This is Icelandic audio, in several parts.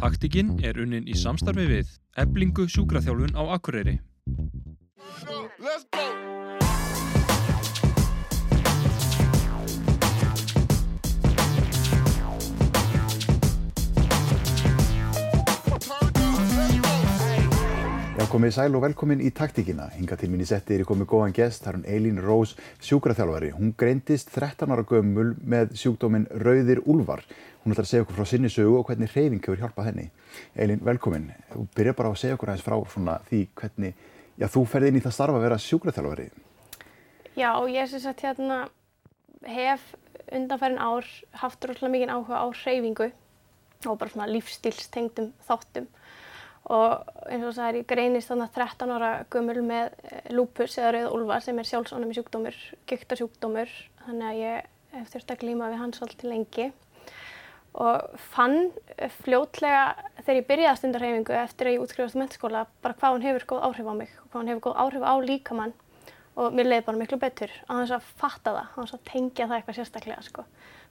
Taktikinn er unnin í samstarfi við Eblingu sjúkraþjálfun á Akureyri. Já, komið sæl og velkomin í taktíkina. Hinga til mín í setti er komið góðan gest, það er hún Eilín Rós, sjúkraþjálfari. Hún greindist 13 ára gömul með sjúkdóminn Rauðir Úlvar. Hún ætlar að segja okkur frá sinni sögu og hvernig reyfing hefur hjálpað henni. Eilín, velkomin. Þú byrja bara að segja okkur aðeins frá svona því hvernig, já, þú ferði inn í það starfa að vera sjúkraþjálfari. Já, ég sem sagt hérna hef undanfærin ár haft rosalega mikið áhuga á hreyfingu og bara svona lífstílstengdum þáttum og eins og það er ég greinist þannig 13 ára gömul með eh, lúpus eða rauða úlvar sem er sjálfsánami sjúkdómur, gyktarsjúkdómur þannig að ég hef þurft að glíma við hans alltaf lengi og fann fljótlega þegar ég byrjaði að stunda hreyfingu eftir að ég útskrifast í mennskóla bara hvað hún hefur góð áhrif á mig og hvað hún hefur góð áhrif á líkamann og mér leiði bara miklu betur á þess að fatta það, á þess að tengja það eitthvað sérstaklega sko.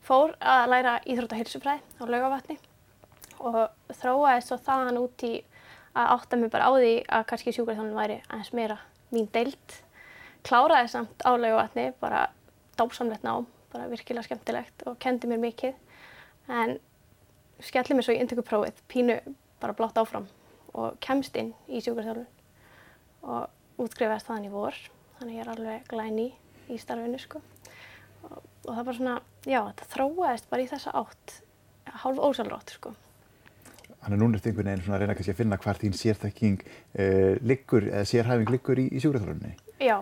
Fór að læra íþróttahilsufræði á laugavatni og þróaði svo þaðan út í að átta mig bara á því að kannski sjúkraþjálfun væri aðeins meira mín deild. Kláraði samt á laugavatni, bara dásamlegt nám, bara virkilega skemmtilegt og kendi mér mikið. En skelli mér svo í inntökuprófið, pínu bara blátt áfram og kemst inn í sjúkraþjálfun og útskrifaðist þaðan í vor þannig ég er alveg glæni í starfinu sko. og, og það bara svona, já, þetta þróaðist bara í þessa átt, hálf ósálrátt sko. Þannig að núna er þetta einhvern veginn svona að reyna kannski að finna hvar þín sérþekking eh, liggur, eða sérhæfing liggur í, í sjúkraþjálfunni. Já,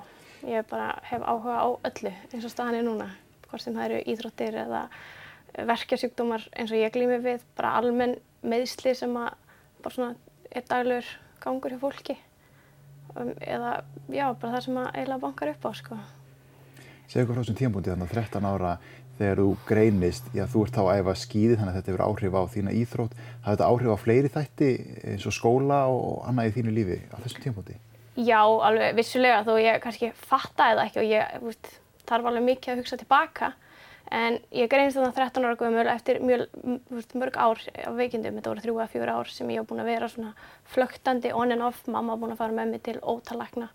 ég bara hef áhuga á öllu eins og staðan er núna, hvort sem það eru íþróttir eða verkjasjúkdómar eins og ég glými við, bara almenn meðsli sem að bara svona er daglegur gangur hjá fólki um, eða já, bara það sem að eiginlega bankar upp á sko. Segðu okkur frá þessum tímabúndi þannig að 13 ára þegar þú greinist, já þú ert þá að æfa skíði þannig að þetta hefur áhrif á þína íþrótt. Hafði þetta áhrif á fleiri þætti eins og skóla og annað í þínu lífi á þessum tímabúndi? Já, alveg vissulega þó ég kannski fattaði það ekki og ég veist, þarf alveg mikið að hugsa tilbaka en ég greinist þarna 13 ára gömul eftir mjög, mörg ár á veikindum, þetta voru þrjú að fjóra ár sem ég hef búin að vera svona flögtandi on and off, mamma búin að fara með mig til ótalagna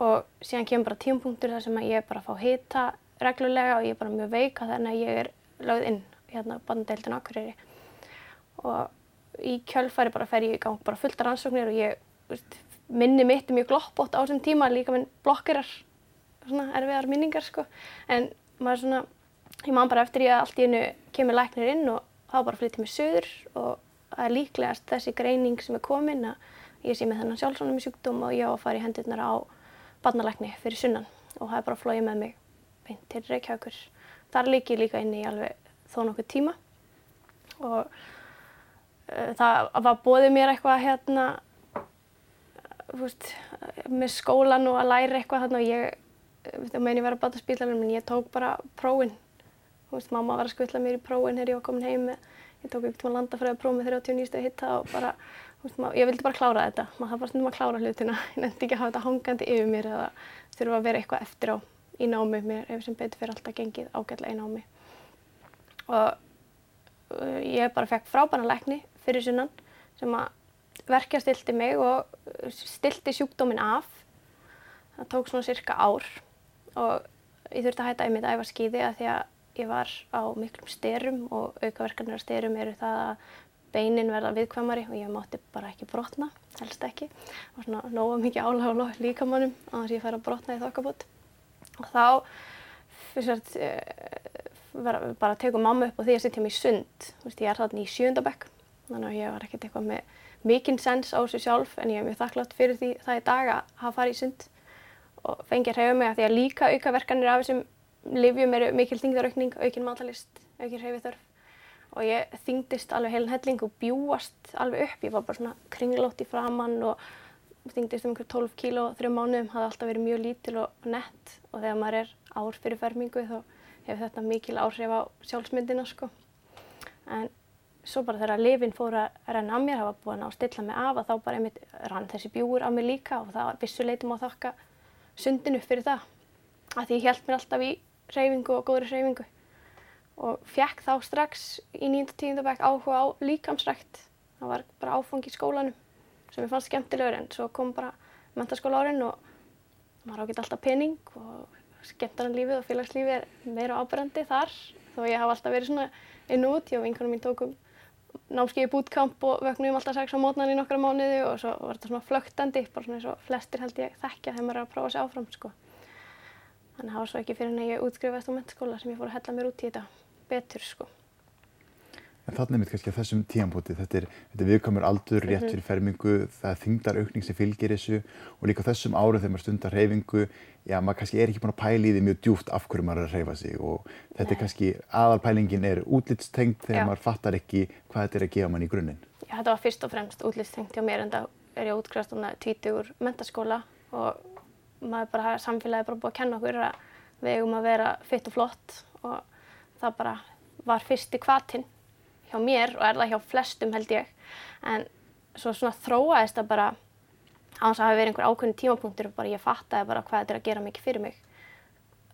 og síðan kemur bara tímpunktur þar sem ég er bara að fá hita reglulega og ég er bara mjög veika þannig að ég er lögð inn hérna bandeildin Akureyri. Og í kjölfæri bara fer ég í gang bara fullt af rannsóknir og ég veist, minni mitt er mjög gloppótt á þessum tíma líka minn blokkirar svona erfiðar minningar sko. En maður svona, ég man bara eftir ég að allt í hennu kemur læknir inn og þá bara flyttið mér söður og það er líklegast þessi greining sem er komin að ég sé með þennan sjálfsvonum sjúkdóm og ég á að fara í hendurnar á barnalækni fyrir sunnan og það er bara flóið með mig beint til Reykjavíkur. Þar líki ég líka inn í alveg þó nokkuð tíma og uh, það var bóðið mér eitthvað hérna veist, með skólan og að læra eitthvað þarna og ég, það meðin ég var að bata spílalum en ég tók bara prófin. Þú veist, mamma var að skvilla mér í prófin þegar ég var komin heim með, ég tók ekkert um að landa fyrir að prófa með 39 stöðu hitta og bara, þú veist, maður, ég vildi bara klára þetta. Maður þarf bara stundum að klára hlutina, ég nefndi ekki að hafa þetta hangandi yfir mér eða þurfa að vera eitthvað eftir á í námi. Mér hefur sem betur fyrir alltaf gengið ágætlega í námi. Og uh, ég bara fekk frábæna lækni fyrir sunnan sem að verkja stilti mig og stilti sjúkdóminn af. Það tók svona cirka ár og ég þurfti að hætta einmitt að æfa skíði að því að ég var á miklum styrum og aukaverkanir á styrum eru það að beinin verða viðkvæmari og ég mátti bara ekki brotna, helst ekki. Það var svona nóga mikið álag á líkamannum á þess að ég fær að brotna í þokkabót. Og þá fyrst að bara tegum mamma upp á því að setja mig í sund. Vist, ég er þarna í sjöndabekk, þannig að ég var ekkert eitthvað með mikinn sens á sig sjálf en ég er mjög þakklátt fyrir því það í dag að hafa farið í sund og fengi að hreyfa mig að því að líka aukaverkanir af þessum livjum eru mikil þingdaraukning, aukin matalist, aukin hreyfiþörf og ég þingdist alveg heilin helling og bjúast alveg upp. Ég var bara svona kringlótt í framann og þingdist um einhver 12 kíló þrjum mánuðum, hafði alltaf verið mjög lítil og nett og þegar maður er ár fyrir fermingu þá hefur þetta mikil áhrif á sjálfsmyndina sko. En svo bara þegar lifin fór að renna af mér, það var búin að stilla mig af og þá bara einmitt rann þessi bjúur af mér líka og það var vissuleitum að þakka sundinu fyrir það. Af því ég held mér alltaf í hreyfingu og góðri hreyfingu og fekk þá strax í 9. og 10. bekk áhuga á líkamsrækt. það var bara áfangi í skólanum sem ég fannst skemmtilegur en svo kom bara mentaskóla árin og maður á ekki alltaf pening og skemmtarnan lífið og félagslífið er meira ábyrgandi þar þó ég hafa alltaf verið svona inn og út, ég og vinkunum mín tókum námskeið í bootcamp og vöknum alltaf sex á mótnan í nokkra mánuði og svo var þetta svona flögtandi, bara svona eins og flestir held ég þekkja þegar maður er að prófa sig áfram sko. Þannig að það var svo ekki fyrir en ég útskrifaðist á mentaskóla sem ég fór að hella mér út í þetta betur sko. En þannig mitt kannski á þessum tíampóti, þetta er, er viðkomur aldur, rétt fyrir fermingu, það er þingdaraukning sem fylgir þessu og líka á þessum árum þegar maður stundar reyfingu, já maður kannski er ekki búin að pæla í því mjög djúft af hverju maður er að reyfa sig og þetta Nei. er kannski aðalpælingin er útlitstengt þegar Já. maður fattar ekki hvað þetta er að gefa mann í grunninn. Já, þetta var fyrst og fremst útlýstengt hjá mér en það er ég útskrifast þannig tvítugur mentaskóla og bara, samfélagi er bara búið að kenna okkur að við eigum að vera fitt og flott og það bara var fyrsti kvatinn hjá mér og er það hjá flestum held ég. En svo svona þróaðist það bara á þess að hafa verið einhver ákveðin tímapunktur og bara ég fattaði bara hvað þetta er að gera mikið fyrir mig.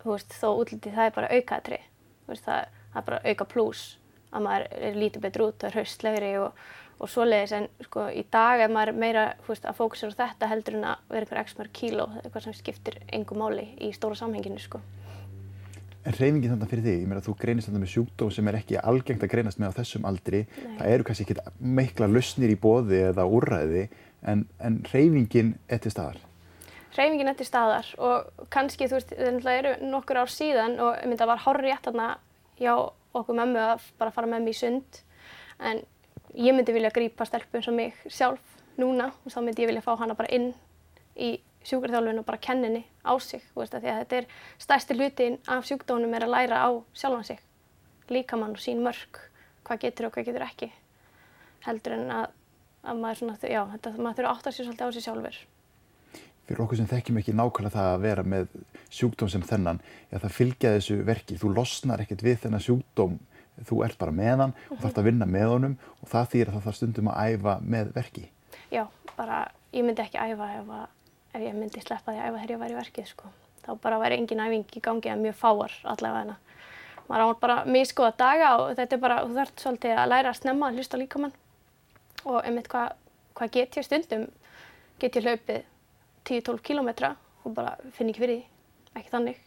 Þú veist, þó útlitið það er bara aukaðri það, það er bara auka pluss að maður er lítið betur út og er haustlegri og, og svoleiðis en sko í dag er maður meira veist, að fókusera á þetta heldur en að vera einhver x mörg kíló, eitthvað sem skiptir engu máli í stóra samhenginu sko. En reyfingin þannig fyrir þig, ég meina þú greinist þannig með sjúkdóm sem er ekki algengt að greinast með á þessum aldri, Nei. það eru kannski ekki meikla lausnir í bóði eða úrræði en, en reyfingin til staðar. Hreyfingin er til staðar og kannski þú veist, það eru nokkur ár síðan og ég myndi að var horrið rétt þarna hjá okkur mömmu að bara fara með mig í sund en ég myndi vilja grípa stelpu eins og mig sjálf núna og þá myndi ég vilja fá hana bara inn í sjúkarþjálfun og bara kenna henni á sig veist, því að þetta er stærsti hlutin af sjúkdónum er að læra á sjálfan sig. Líkamann og sín mörg hvað getur og hvað getur ekki. Heldur en að, að maður svona, já, þetta, maður þurfa að átta sér svolítið á sig sjálfur. Fyrir okkur sem þekkjum ekki nákvæmlega það að vera með sjúkdóm sem þennan, já það fylgja þessu verki, þú losnar ekkert við þennan sjúkdóm, þú ert bara með hann og þarfst að vinna með honum og það þýr að það þarf stundum að æfa með verki. Já, bara ég myndi ekki æfa ef, að, ef ég myndi sleppa því að æfa þegar ég væri í verkið sko. Þá bara væri engin æfing í gangi en mjög fáar allavega hana. Maður á bara miskoða daga og þetta er bara, þú þarf svolítið að læra að snemma að hlusta líkamann og einmitt hvað hva get ég stundum, get ég hlaupið 10-12 kílómetra og bara finn ekki fyrir því, ekki þannig.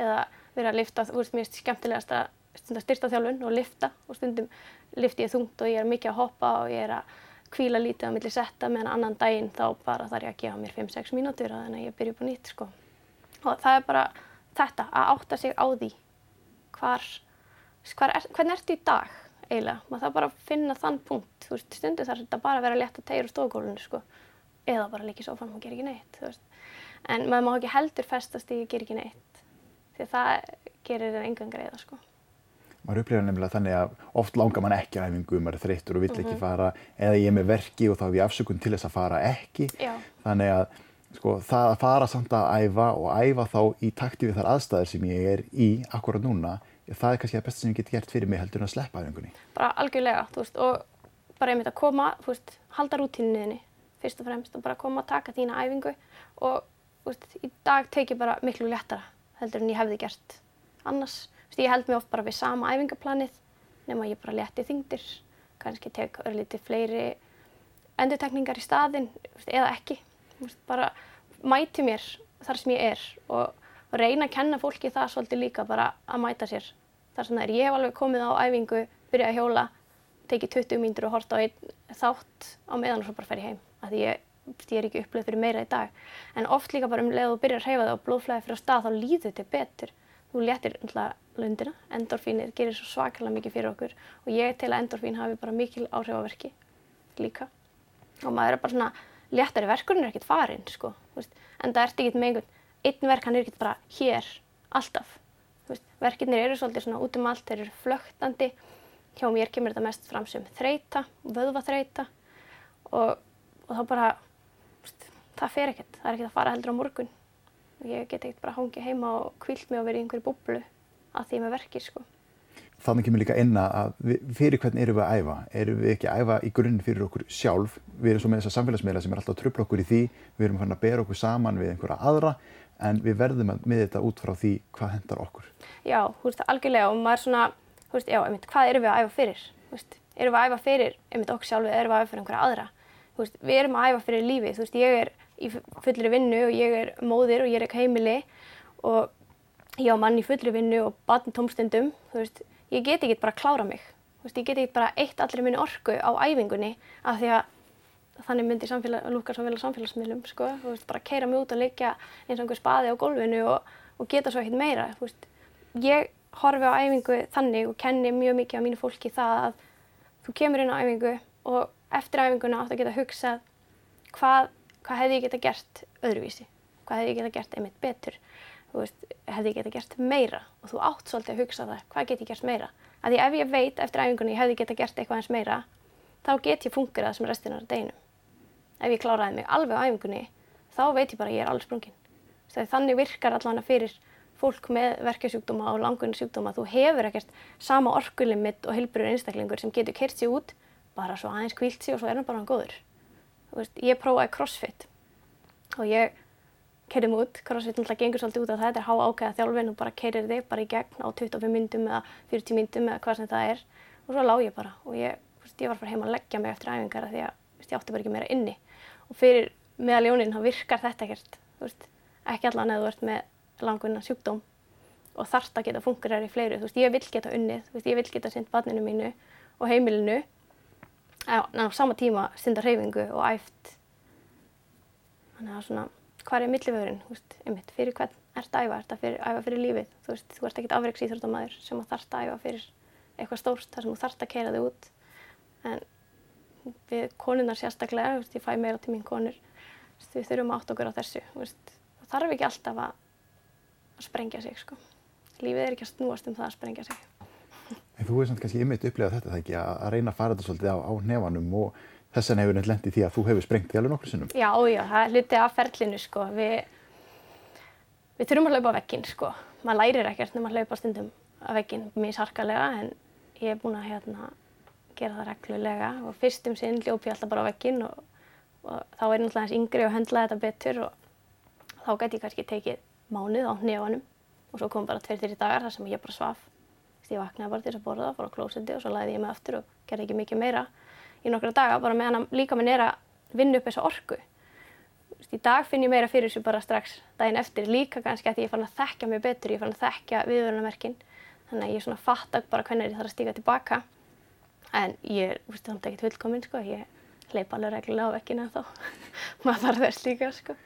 Eða vera að lifta, þú veist, er skemmtilegast að stunda styrtaþjálfun og lifta og stundum lifti ég þungt og ég er mikið að hoppa og ég er að kvíla lítið á milli setta meðan annan daginn þá bara þarf ég að gefa mér 5-6 mínútur og þannig að ég byrja upp á nýtt sko. Og það er bara þetta, að átta sig á því hvar, hvar er, hvernig ertu í dag eiginlega. Maður þarf bara að finna þann punkt, þú veist, stundum þarf þetta bara að vera að leta tegur á stofugólfinu sko. Eða bara líka í sófanum og gera ekki neitt. En maður má ekki heldur festast í að gera ekki neitt. Því að það gerir þér engan greiða sko. Maður upplifir nefnilega þannig að oft langar mann ekki æfingu, maður er þreyttur og vill ekki fara eða ég er með verki og þá hef ég afsökun til þess að fara ekki. Já. Þannig að sko, það að fara samt að æfa og æfa þá í takti við þar aðstæður sem ég er í akkurat núna, það er kannski það besta sem ég get gert fyrir mig heldur en að sleppa æfingunni. bara algjörlega, veist, og bara einmitt að koma, veist, halda rútínuðinni fyrst og fremst og bara koma að taka þína æfingu og, veist, í dag tek ég bara miklu léttara heldur en ég hefði gert annars, þú veist, ég held mig oft bara við sama æfingaplanið nema ég bara létti þingdir, kannski tek örlítið fleiri endurtekningar í staðinn, þú veist, eða ekki, þú veist, bara mæti mér þar sem ég er og, og reyna að kenna fólki það svolítið líka bara að mæta sér þar sem það er. Ég hef alveg komið á æfingu, byrjað að hjóla, tekið 20 mínútur og hort á einn þátt á meðan og svo bara fer ég heim. Því ég, ég er ekki upplöð fyrir meira í dag. En oft líka bara um leið og byrjar að hreyfa það og blóðflæði fyrir á stað þá líður þetta betur. Þú náttúrulega lundina, endorfínir gerir svo svakalega mikið fyrir okkur og ég tel að endorfín hafi bara mikil áhrif á verki líka. Og maður er bara svona, léttari verkurinn er ekkert farinn, sko. veist. En það ert ekkert með einhvern, einn verk hann er ekkert bara hér, alltaf. Verkirnir eru svolítið svona út um allt, þeir eru flöktandi. Hjá mér kemur þetta mest fram sem þreita, vöðvaþreita og, og þá bara, veist, það fer ekkert, það er ekkert að fara heldur á morgun. Ég get ekkert bara hangið heima og kvílt mig og verið í einhverju búblu að því með verkir, sko. Þannig kemur líka inn að við, fyrir hvern erum við að æfa? Erum við ekki að æfa í grunninn fyrir okkur sjálf? Við erum svo með þessa samfélagsmiðla sem er alltaf að tröfla okkur í því, við erum fann að bera okkur saman við einhverja aðra en við verðum að með þetta út frá því hvað hendar okkur. Já, þú veist, algjörlega og maður svona, þú veist, já, einmitt, hvað erum við að æfa fyrir? Þú veist, erum við að æfa fyrir einmitt okkur sjálfið, erum við að æfa fyrir einhverja aðra. Þú veist, við erum að æfa fyrir lífið, þú veist, ég er í fullri vinnu og ég er móðir og ég er ekki heimili og ég á mann í fullri vinnu og batn tómstundum, þú veist, ég get ekki bara að klára mig. Þú veist, ég get ekki bara eitt allir minni orku á æfingunni af því að þannig myndi samfélag, lúkar svo vel á samfélagsmiðlum, sko, þú veist, bara keira mig út og leikja eins og einhver spaði á gólfinu og, og geta svo ekkert meira, þú veist. Ég horfi á æfingu þannig og kenni mjög mikið á mínu fólki það að þú kemur inn á æfingu og eftir æfinguna átt að geta hugsað hvað, hvað hefði ég geta gert öðruvísi, hvað hefði ég geta gert einmitt betur, veist, hefði ég geta gert meira og þú átt svolítið að hugsa það, hvað get ég gert meira. Af því ef ég veit eftir æfingunni ég hefði geta gert eitthvað eins meira, þá get ég fungerað sem restina af deginum. Ef ég kláraði mig alveg á æfingunni, þá veit ég bara ég er alveg sprungin. Þannig virkar allavega fyrir fólk með verkefsjúkdóma og langunni sjúkdóma. Þú hefur ekkert sama orkulimit og heilbrur einstaklingur sem getur kert sér út, bara svo aðeins kvílt sér og svo er hann bara hann góður. Veist, ég prófaði crossfit og ég kerði mig út. Crossfit náttúrulega gengur svolítið út af það. Þetta er há ákveða þjálfin og bara kerir þig bara í gegn á 25 myndum eða 40 myndum eða hvað sem það er. Og svo lág ég bara og ég, veist, ég var bara heima að leggja mig eftir æfingar því að veist, ég átti bara ekki meira inni og fyrir meðaljónin þá virkar þetta ekkert veist, ekki allan eða þú ert með langvinna sjúkdóm og þarft að geta fungerar í fleiru, þú veist, ég vil geta unnið, ég vil geta synd barninu mínu og heimilinu á, á sama tíma stundar hreyfingu og æft þannig að svona, hvað er millivöðurinn, þú veist, einmitt, fyrir hvern ert að æfa, ert að fyrir, æfa fyrir lífið, þú veist, þú ert ekkert afreiksýþróttamæður sem að þarft að æfa fyrir eitthvað stórt þar sem þú þarft að keira þig út en við konunnar sérstaklega, veist, ég fæ meira til mín konur, veist, við þurfum átt okkur á þessu. Veist, það þarf ekki alltaf að, að sprengja sig. Sko. Lífið er ekki að snúast um það að sprengja sig. En þú samt kannski ymmit upplegað þetta, það ekki, að reyna að fara þetta svolítið á, á nefanum og þess vegna hefur neitt lendið því að þú hefur sprengt því alveg nokkur sinnum. Já, já, það er hlutið af ferlinu, sko. Við, við þurfum að hlaupa á vegginn, sko. Maður lærir ekkert nema að hlaupa stundum á vegginn, mjög sarkalega, en ég er búin að hérna, gera það reglulega og fyrstum sinn hljóp ég alltaf bara á vegginn og, og þá er náttúrulega eins yngri og höndlaði þetta betur og þá gæti ég kannski tekið mánuð á hnefanum og svo kom bara tveir-þrjir dagar þar sem ég bara svaf. Ég vaknaði bara til þess að borða, fór á klósetti og svo læði ég mig aftur og gerði ekki mikið meira í nokkra daga bara meðan líka minn er að vinna upp þessa orku. Í dag finn ég meira fyrir þessu bara strax daginn eftir líka kannski að ég fann að þekkja mig betur, ég fann að þekkja viðvörunarmerkin þannig að ég svona fatta bara hvernig ég þarf að stíka tilbaka en ég er samt ekkert fullkominn sko, ég hleyp alveg reglulega á vekkina þá, maður þarf þess líka sko.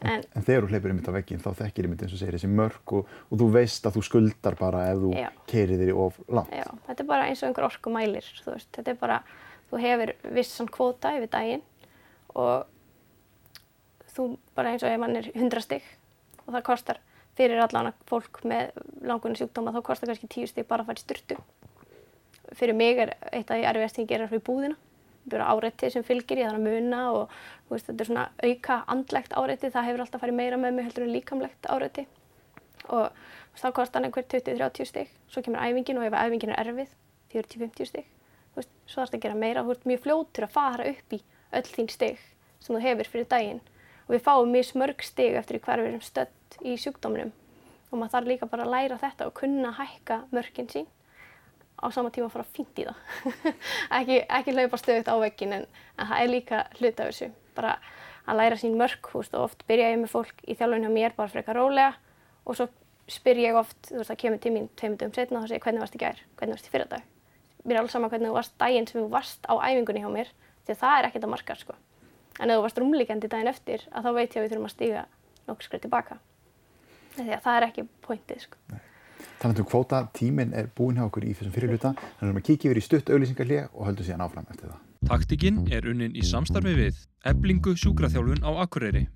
En, en þegar þú hleypur einmitt á vekkin þá þekkir einmitt eins og segir þessi mörg og, og þú veist að þú skuldar bara ef þú keirir þér í of langt. Já, þetta er bara eins og einhver orkumælir, þú veist, þetta er bara, þú hefur vissan kvóta yfir daginn og þú bara eins og ef mann er 100 stygg og það kostar fyrir allan fólk með langunni sjúkdóma þá kostar kannski 10 stygg bara að fara í styrtu fyrir mig er eitt af því erfiðast sem ég gerir fyrir búðina. Bara áreitið sem fylgir, ég þarf að muna og veist, þetta er svona auka andlegt áreitið, það hefur alltaf farið meira með mig heldur en líkamlegt áreitið. Og þá kostar hann einhver 20-30 stygg, svo kemur æfingin og ef æfingin er erfið, 40-50 stygg. Svo þarfst að gera meira, þú ert mjög fljótur að fara upp í öll þín stygg sem þú hefur fyrir daginn. Og við fáum mjög smörg stygg eftir hver við erum stödd í sjúkdóminum og maður þarf líka bara að læra þetta og kunna hækka mörgin sín á sama tíma að fara fínt í það. ekki, ekki hlaupa stöðut á veggin en, en það er líka hlut af þessu. Bara að læra sín mörg, veist, og oft byrja ég með fólk í þjálfun hjá mér bara frekar rólega og svo spyr ég oft, þú veist, það kemur mín tveimundum setna og það segir hvernig varst í gær, hvernig varst í fyrradag. Mér er alls sama hvernig þú varst daginn sem þú varst á æfingunni hjá mér, því að það er ekkert að marka, sko. En ef þú varst rúmlíkandi daginn eftir, að þá veit ég að við þurfum að stíga nokkur skrið tilbaka. Því að það er ekki pointið, sko. Nei. Þannig að kvóta tíminn er búin hjá okkur í þessum fyrirluta, þannig að við erum að kíkja yfir í stutt auðlýsingarlið og höldum síðan áfram eftir það. Taktikinn er unnin í samstarfi við Eblingu sjúkraþjálfun á Akureyri.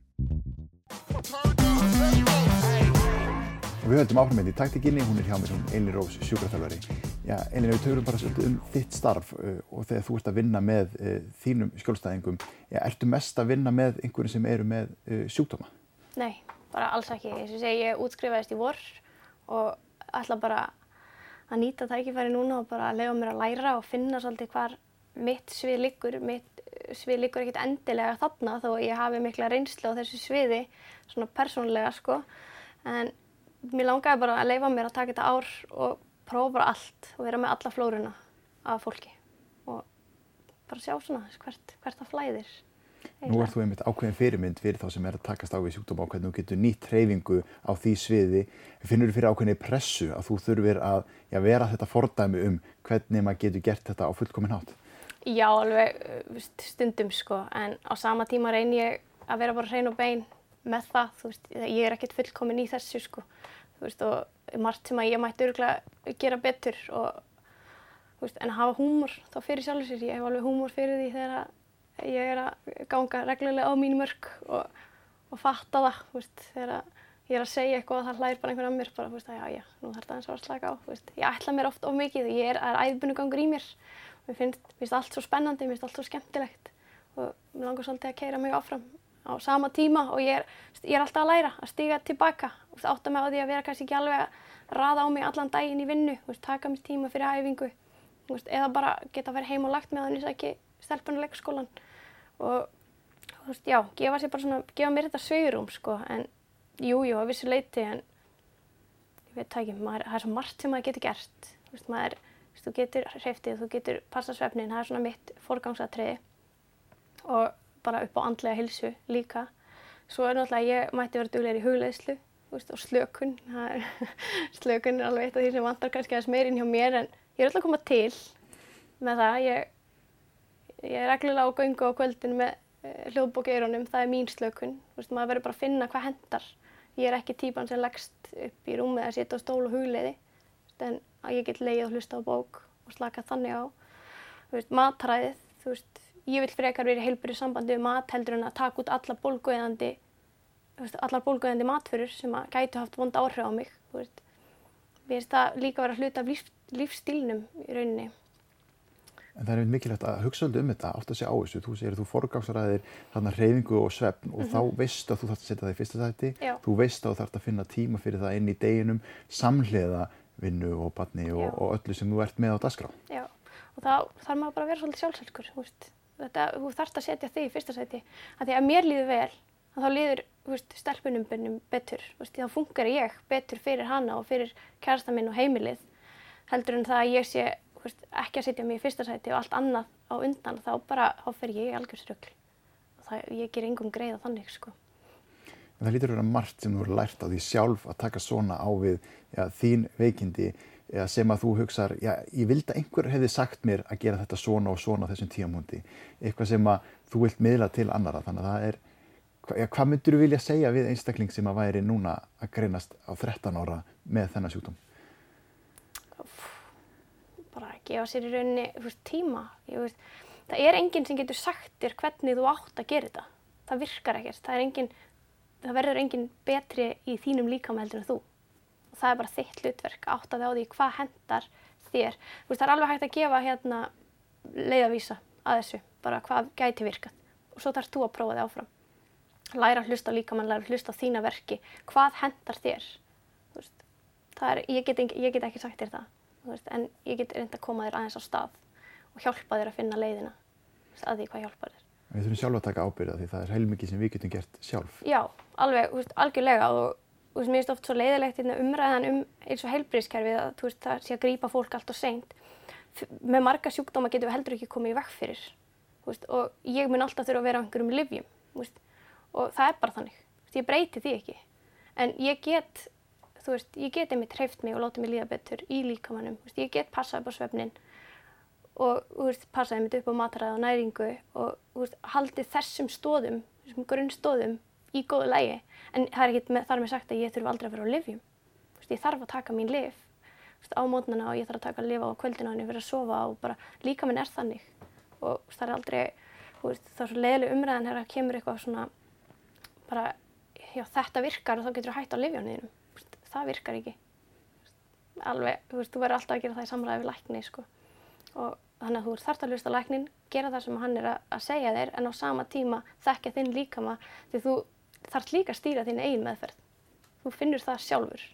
Og við höldum áfram með því taktikinni, hún er hjá mér sem Elin Rós sjúkraþjálfari. Já, Elin, við töfum bara svolítið um þitt starf uh, og þegar þú ert að vinna með uh, þínum skjólstæðingum, já, ertu mest að vinna með einhverjum sem eru með uh, sjúkdóma? Nei, bara alls ekki. Að segja, ég útskrifaðist í vor og ætla bara að nýta tækifæri núna og bara að lega mér að læra og finna svolítið hvar mitt svið liggur. Mitt svið liggur ekkert endilega þarna þó ég hafi mikla reynslu á þessu sviði, svona persónlega sko. En mér langaði bara að leifa mér að taka þetta ár og prófa bara allt og vera með alla flóruna af fólki. Og bara sjá svona hvert, hvert það flæðir. Nú ert þú einmitt ákveðin fyrirmynd fyrir þá sem er að takast á við sjúkdóma og hvernig þú getur nýtt hreyfingu á því sviði. Finnur þú fyrir ákveðinni pressu að þú þurfir að já, vera þetta fordæmi um hvernig maður getur gert þetta á fullkomin hátt? Já, alveg uh, stundum sko, en á sama tíma reyn ég að vera bara hrein og bein með það, veist, ég er ekkert fullkomin í þessu sko, veist, og margt sem að ég mætti örgulega gera betur og, veist, en að hafa húmor þá fyrir sjálfur sér, ég hef alveg húmor fyrir því þegar ég er að ganga reglulega á mín mörg og, og fatta það, veist, þegar ég er að segja eitthvað og það hlæðir bara einhvern að mér, bara, að já, já, nú þarf það eins og að slaka á, ég ætla mér oft of mikið, ég er, er æðbunugangur í mér, mér finnst, finnst allt svo spennandi, mér finnst allt svo skemmtilegt. Og mér langar svolítið að keira mig áfram á sama tíma og ég er, ég er alltaf að læra að stiga tilbaka og átta mig á því að vera kannski ekki alveg að raða á mig allan daginn í vinnu, veist, taka mér tíma fyrir æfingu veist, eða bara geta að vera heim og lagt með þannig að ekki stelpunar leikskólan og veist, já, gefa svona, gefa mér þetta sögurum sko, en jújú, jú, að vissu leiti en ég veit það ekki, maður, það er svo margt sem maður getur gert, maður, þú getur hreiftið, þú getur passa svefnin, það er svona mitt forgangsatriði. Og bara upp á andlega hilsu líka. Svo er náttúrulega ég mætti vera duglegar í hugleðslu veist, og slökun. Er, slökun er alveg eitt af því sem vantar kannski aðeins meirinn hjá mér en ég er alltaf að koma til með það. Ég, ég er reglulega á göngu á kvöldin með eh, hljóðbók í eironum, það er mín slökun. Veist, maður verður bara að finna hvað hendar. Ég er ekki típan sem leggst upp í rúmið að setja á stól og hugleiði en ég get leið og hlusta á bók og slaka þannig á. Veist, veist, ég vil frekar verið heilbyrju sambandi við mat heldur en að taka út allar bólguðandi allar bólguðandi matfyrir sem að gætu haft vond áhrif á mig veist. Mér finnst það líka að vera hlut af líf, lífstílnum í rauninni En það er mikilvægt að hugsa um þetta, átt að sé á þessu. Þú segir að þú forgangsræðir þarna reyfingu og svefn og mm -hmm. þá veist að þú þarfst að setja það í fyrsta sæti. Já. Þú veist að þú þarfst að finna tíma fyrir það inn í deginum, samhliða vinnu og barni og, og öllu sem þú ert með á dasgrá. Já, og þá þarf maður bara að vera svolítið sjálfsælkur þetta, þú þarfst að setja þig í fyrsta sæti því að mér líður vel þá líður veist, stelpunum betur. Veist, þá funkar ég betur fyrir hana og fyrir kærasta minn og heimilið heldur en það að ég sé veist, ekki að setja mig í fyrsta sæti og allt annað á undan þá bara, þá fer ég í algjörðsröggl og það, ég ger engum greið á þannig sko. Það lítur að vera margt sem þú eru lært á því sjálf að taka svona á við ja, þín veikindi sem að þú hugsaður, já, ég vildi að einhver hefði sagt mér að gera þetta svona og svona á þessum tíamúndi, eitthvað sem að þú vilt miðla til annara, þannig að það er já, hvað myndur þú vilja segja við einstakling sem að væri núna að greinast á 13 ára með þennan sjúkdóm? Bara að gefa sér í rauninni veist, tíma, veist, það er enginn sem getur sagt þér hvernig þú átt að gera þetta, það virkar ekkert, það, engin, það verður enginn betri í þínum líkamældur en þú og það er bara þitt hlutverk að þið á því hvað hendar þér. Veist, það er alveg hægt að gefa hérna leiðavísa að þessu, bara hvað gæti virkað og svo þarfst þú að prófa þig áfram. Læra að hlusta líka mann, læra að hlusta þína verki, hvað hendar þér? Veist, er, ég, get, ég get ekki sagt þér það, veist, en ég get reynda að koma þér aðeins á stað og hjálpa þér að finna leiðina að því hvað hjálpar þér. Við þurfum sjálf að taka ábyrða því það er heilmikið sem við getum gert sjálf. Já, alveg, algjörlega og mér finnst oft svo leiðilegt hérna, umræðan um eins og heilbríðskerfið að veist, það sé að grýpa fólk allt og seint. Með marga sjúkdóma getum við heldur ekki komið í vekk fyrir veist, og ég mun alltaf þurfa að vera á einhverjum livjum veist, og það er bara þannig. Ég breyti því ekki. En ég get, þú veist, ég get einmitt hreift mig og látið mig líða betur í líkamannum. Ég get passað upp á svefnin og passaði einmitt upp á mataræð og næringu og haldið þessum stóðum, þessum grunnstóðum í góðu lægi en það er ekki þar með sagt að ég þurfu aldrei að vera á livjum ég þarf að taka mín liv á mótnana og ég þarf að taka að lifa á kvöldina og vera að sofa og bara líka minn er þannig og það er aldrei veist, það er svo leiðileg umræðan þegar það kemur eitthvað svona bara já, þetta virkar og þá getur þú hægt á livjónu það virkar ekki alveg, þú veist, þú verður alltaf að gera það í samræði við lækni sko. og þannig að þú þart að hlusta læknin gera það sem hann er að segja þér en á sama tíma þekkja þinn líkama því þú þarf líka að stýra þín eigin meðferð. Þú finnur það sjálfur.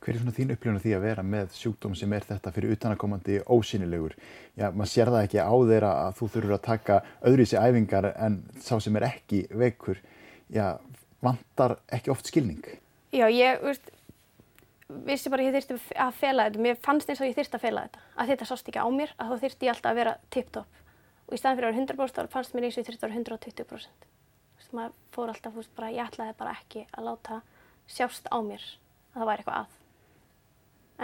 Hver er svona þín upplifun af því að vera með sjúkdóm sem er þetta fyrir utanakomandi ósynilegur? Já, maður sér það ekki á þeirra að þú þurfur að taka öðruvísi æfingar en sá sem er ekki veikur. Já, vantar ekki oft skilning? Já, ég, veist, vissi bara að ég þurfti að fela þetta. Mér fannst eins og ég þurfti að fela þetta. Að þetta sást ekki á mér, að þá þurfti ég alltaf að vera tipp-topp. og í staðin fyrir að vera 100% þá fannst mér eins og ég þurfti að vera 120%. Þú veist, maður fór alltaf, þú veist, bara ég ætlaði bara ekki að láta sjást á mér að það væri eitthvað að.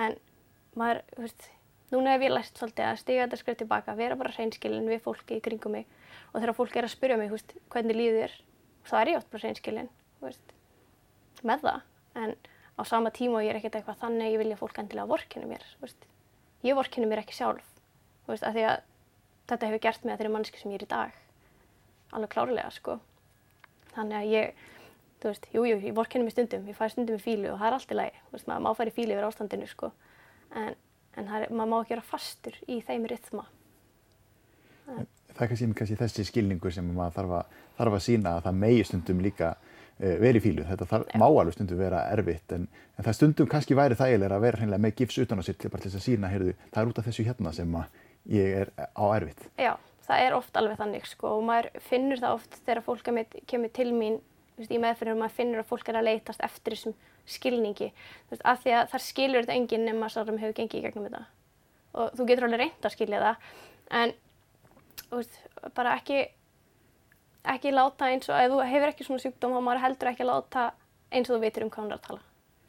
En maður, þú veist, núna hef ég læst svolítið að stiga þetta skrif tilbaka, vera bara hreinskilin við fólki í kringum mig og þegar fólk er að spyrja mig, þú veist, hvernig líður þér, þá er ég oft bara veist, með það. En á sama tíma og ég er ekkert eitthvað þannig að ég vilja að fólk endilega vorkenni mér, veist. Ég vorkenni mér ekki sjálf, veist, því að þetta hefur gert mig að þeirri manneski sem ég er í dag. Alveg klárlega, sko. Þannig að ég, veist, jú, jú, ég vorkenni mér stundum, ég fæ stundum í fílu og það er allt í lagi, maður má í fílu yfir ástandinu, sko. En, en er, maður má ekki vera fastur í þeim rytma. Það er kannski, þessi skilningur sem maður þarf að, þarf að sína að það megi stundum líka uh, verið í fílu. Þetta þarf, má alveg stundum vera erfitt en, en það stundum kannski væri þægilega að vera hreinlega með gifs utan á sér til bara til þess að sína, heyrðu, það er út af þessu hérna sem ég er á erfitt. Já, það er oft alveg þannig sko og maður finnur það oft þegar fólk kemur, kemur til mín veist, í meðferðinu og maður finnur að fólk er að leitast eftir þessum skilningi veist, af því að þar skilur þetta enginn nema sá sem hefur gengið í gegnum þetta og þú getur alveg reynd að skilja það en veist, bara ekki ekki láta eins og ef þú hefur ekki svona sjúkdóm þá maður heldur ekki að láta eins og þú veitir um hvað hún er að tala.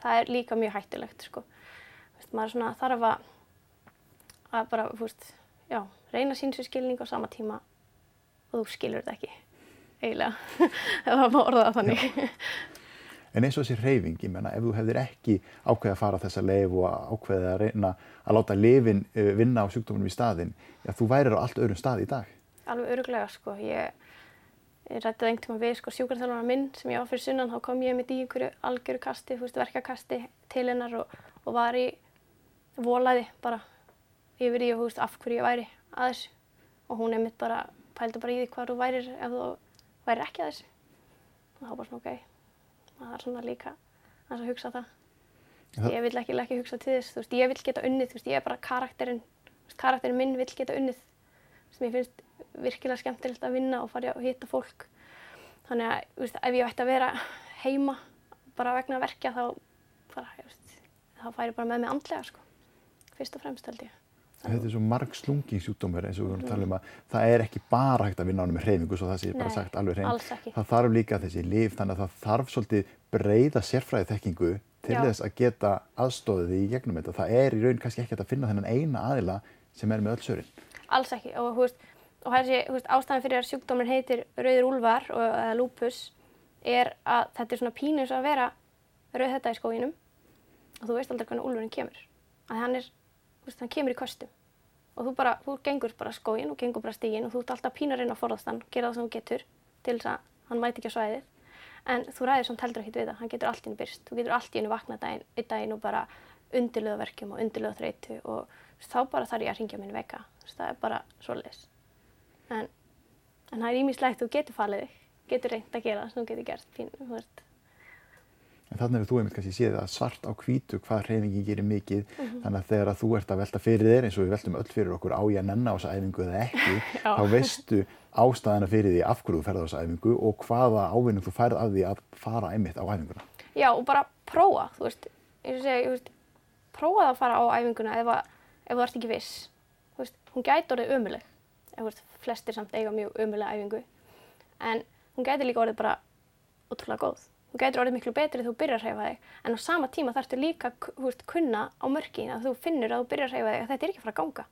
Það er líka mjög hættulegt sko. Veist, maður svona þarf að að bara, þú veist, já, reyna sín sér skilning á sama tíma og þú skilur þetta ekki, eiginlega, ef það má orða það þannig. En eins og þessi hreyfing, ég menna, ef þú hefðir ekki ákveðið að fara þessa leif og ákveðið að reyna að láta lifin uh, vinna á sjúkdómunum í staðin, já, þú værir á allt öðrum stað í dag. Alveg öruglega, sko, ég, ég rættið einhvern tíma við, sko, sjúkarþjálfarnar minn sem ég á fyrir sunnan, þá kom ég mitt í einhverju algjöru kasti, þú veist, verkakasti til hennar og, og var í volaði bara yfir því, þú veist, af hverju ég væri að þessu. Og hún einmitt bara pældi bara í því hvað þú værir ef þú værir ekki að þessu. Og þá bara svona ok það er svona líka að hugsa það. Það- ég vil ekki, ekki hugsa til þess þú veist, ég vil geta unnið, þú veist, ég er bara karakterinn karakterinn minn vil geta unnið. Sem ég finnst virkilega skemmtilegt að vinna og fara og hitta fólk. Þannig að, ef ég ætti að vera heima bara vegna verkja þá bara, þá færi bara með mig andlega, sko. Fyrst og fremst held ég Þetta er svo marg slungin sjúkdómur eins og við vorum að tala um að það er ekki bara hægt að vinna á hann með hreyfingu svo það sé bara sagt alveg hrein. Það þarf líka þessi lif þannig að það þarf svolítið breyða sérfræði þekkingu til Já. þess að geta aðstóðið í gegnum þetta. Það er í raun kannski ekki að finna þennan eina aðila sem er með öll sörin. alls ekki og, þú veist, og þessi veist, ástæðan fyrir að sjúkdóminn heitir rauður úlfar og, eða lúpus er að þetta er svona pínu eins og að vera rauð þetta í skóginum og þú veist aldrei hvernig úlfurinn kemur að hann er, hann kemur í köstum og þú bara, þú gengur bara skógin og gengur bara stígin og þú ert alltaf pínu að reyna að forðast hann gera það sem þú getur til þess að hann mæti ekki á svæðið. En þú ræðir samt heldur ekkert við það. Hann getur allt í hennu byrst, þú getur allt í hennu vaknað daginn, einn daginn og bara undirlöða verkjum og undirlöða þreytu og þá bara þarf ég að ringja minn veist, það er bara svoleiðis. En, en það er ímislegt þú getur falið þig. Getur reynd að gera það sem þú getur gert pínu, þú veist En þannig hefur þú einmitt kannski séð að svart á hvítu hvað hreyfingin gerir mikið Mhm. þannig að þegar að þú ert að velta fyrir þér eins og við veltum öll fyrir okkur á ég að nenna á þessa æfingu eða ekki þá veistu ástæðana fyrir því af hverju þú ferð á þessa æfingu og hvaða ávinnum þú færð af því að fara einmitt á æfinguna. Já, og bara prófa, þú veist, eins og segja, prófa það að fara á æfinguna ef, að, ef þú ert ekki viss. Veist, hún gæti orðið ömuleg, veist, flestir samt eiga mjög ömulega æfingu, en hún gæti líka orðið bara ótrúlega góð. Hún gæti orðið miklu betri þegar þú byrjar að hreyfa þig, en á sama tíma þarftu líka, þú veist, kunna á mörkin að þú finnur að þú byrjar að hreyfa þig að þetta er ekki að fara að ganga.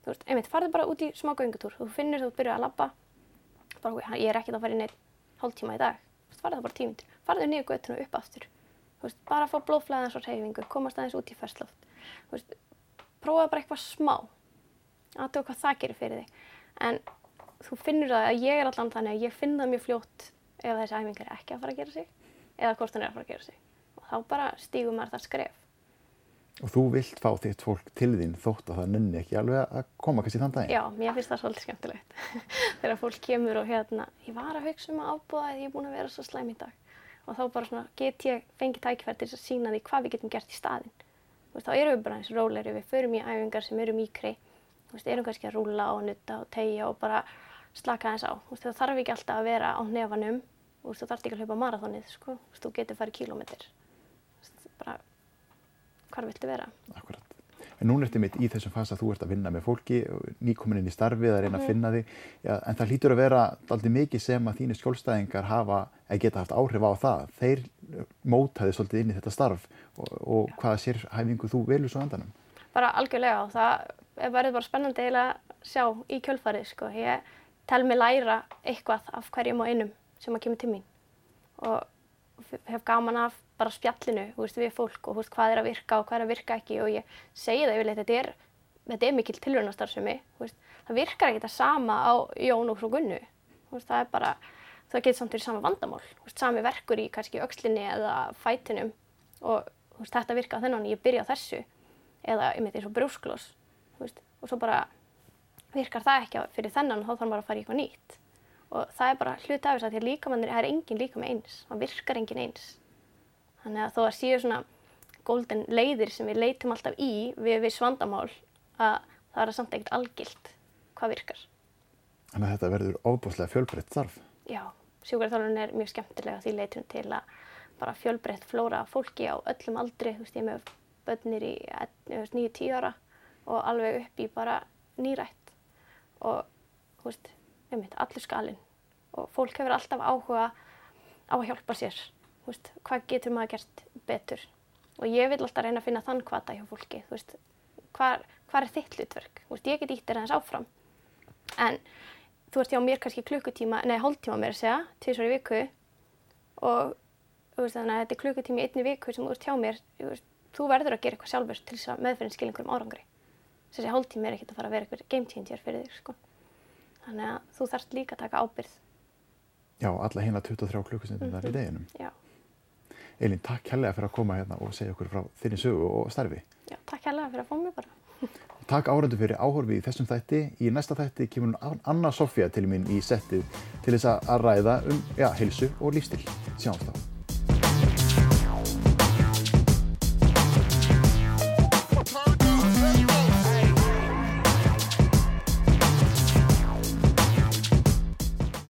Þú veist, einmitt, farðu bara út í smá göngutúr, þú finnur þegar þú byrjar að labba, bara, ég er ekkert að fara í neitt hálftíma í dag, Þú farðu það bara tímindur, farðu niður göttuna og upp aftur, Þú veist, bara að fá blóðflæðans og hreyfingu, komast aðeins út í fersloft, Þú veist, prófaðu bara eitthvað smá, aðtöku hvað það gerir fyrir þig, en þú finnur það að ég er allan þannig að ég finn það mjög fljótt ef þessi æfing er ekki að fara að gera sig eða hvort hann er að fara að gera sig og þá bara stígum maður það skref. Og þú vilt fá þitt fólk til þín þótt að það nenni ekki alveg að koma kannski þann daginn. Já, mér finnst það svolítið skemmtilegt þegar fólk kemur og hérna, ég var að hugsa um að ábúða að ég er búin að vera svo slæm í dag og þá bara svona get ég fengið tækifæri til þess að sína því hvað við getum gert í staðinn. Þú veist, þá erum við bara eins rólegri, við förum í æfingar sem eru mýkri, þú veist, erum kannski að rúla og nutta og tegja og bara slaka aðeins á. Þú veist, það þarf ekki alltaf að vera á nefanum, þú veist, þú þarf ekki að hlaupa marathonið, sko, þú þú getur farið kílómetr. Bara, hvar viltu vera? Akkurat. En núna ertu mitt í þessum fasa að þú ert að vinna með fólki, nýkomin inn í starfið að reyna að finna þig, Já, en það hlýtur að vera aldrei mikið sem að þínir skjólstæðingar hafa, eða geta haft áhrif á það. Þeir mótaði svolítið inn í þetta starf og, og hvaða sérhæfingu þú velur svo andanum. bara algjörlega og það er bara spennandi að sjá í kjölfarið sko. Ég tel mig læra eitthvað af hverjum og einum sem að kemur til mín. Og hef gaman af bara spjallinu veist, við fólk og veist, hvað er að virka og hvað er að virka ekki. Og ég segi það yfirleitt, þetta er, þetta er mikil veist, það virkar ekki það sama á Jón og frú Gunnu, veist, það er bara, það getur samt verið sama vandamál, sami verkur í kannski öxlinni eða fætinum. Og þetta virka á þennan, ég byrja á þessu. Eða einmitt eins og veist, og svo bara virkar það ekki fyrir þennan og þá þarf maður að fara í eitthvað nýtt og það er bara hluti af þess að því að líkamannir, er engin líkam eins, það virkar engin eins þannig að þó að séu svona golden leiðir sem við leitum alltaf í við viss vandamál að það er samt ekkert algilt hvað virkar. Þannig að þetta verður ofbúslega fjölbreytt starf. Já, sjúkraþjálfun er mjög skemmtilega því leitum til að bara fjölbreytt flóra fólki á öllum aldri, þú veist, ég með börnir í 9-10 ára og alveg upp í bara nýrætt og, þú veist, einmitt, allur skalinn. Og fólk hefur alltaf áhuga á að hjálpa sér, veist, hvað getur maður gert betur? Og ég vil alltaf reyna að finna þann kvata hjá fólki, veist, hvað, hvað er þitt hlutverk, veist, ég get ítt þér aðeins áfram. En þú ert hjá mér kannski klukkutíma, nei hálftíma mér að segja, tvisvar í viku. Og þannig að þetta er klukkutími í einni viku sem þú ert hjá mér, þú, verður að gera eitthvað sjálfur til þess að meðferðin skilja einhverjum árangri. Þessi hálftími er ekkert að fara að vera eitthvað game changer fyrir þig, sko. Þannig að þú þarft líka að taka ábyrgð. Já, alla hérna 23 klukkustundum þar í deginum. Já, Elín, takk hérlega fyrir að koma hérna og segja okkur frá þinni sögu og starfi. já takk hérlega fyrir að fá mig bara. Takk áhörðu fyrir áhorfi í þessum þætti. Í næsta þætti kemur Anna Sofía til mín í settið til þess að ræða um, já, heilsu og lífstil. Sjáumst þá.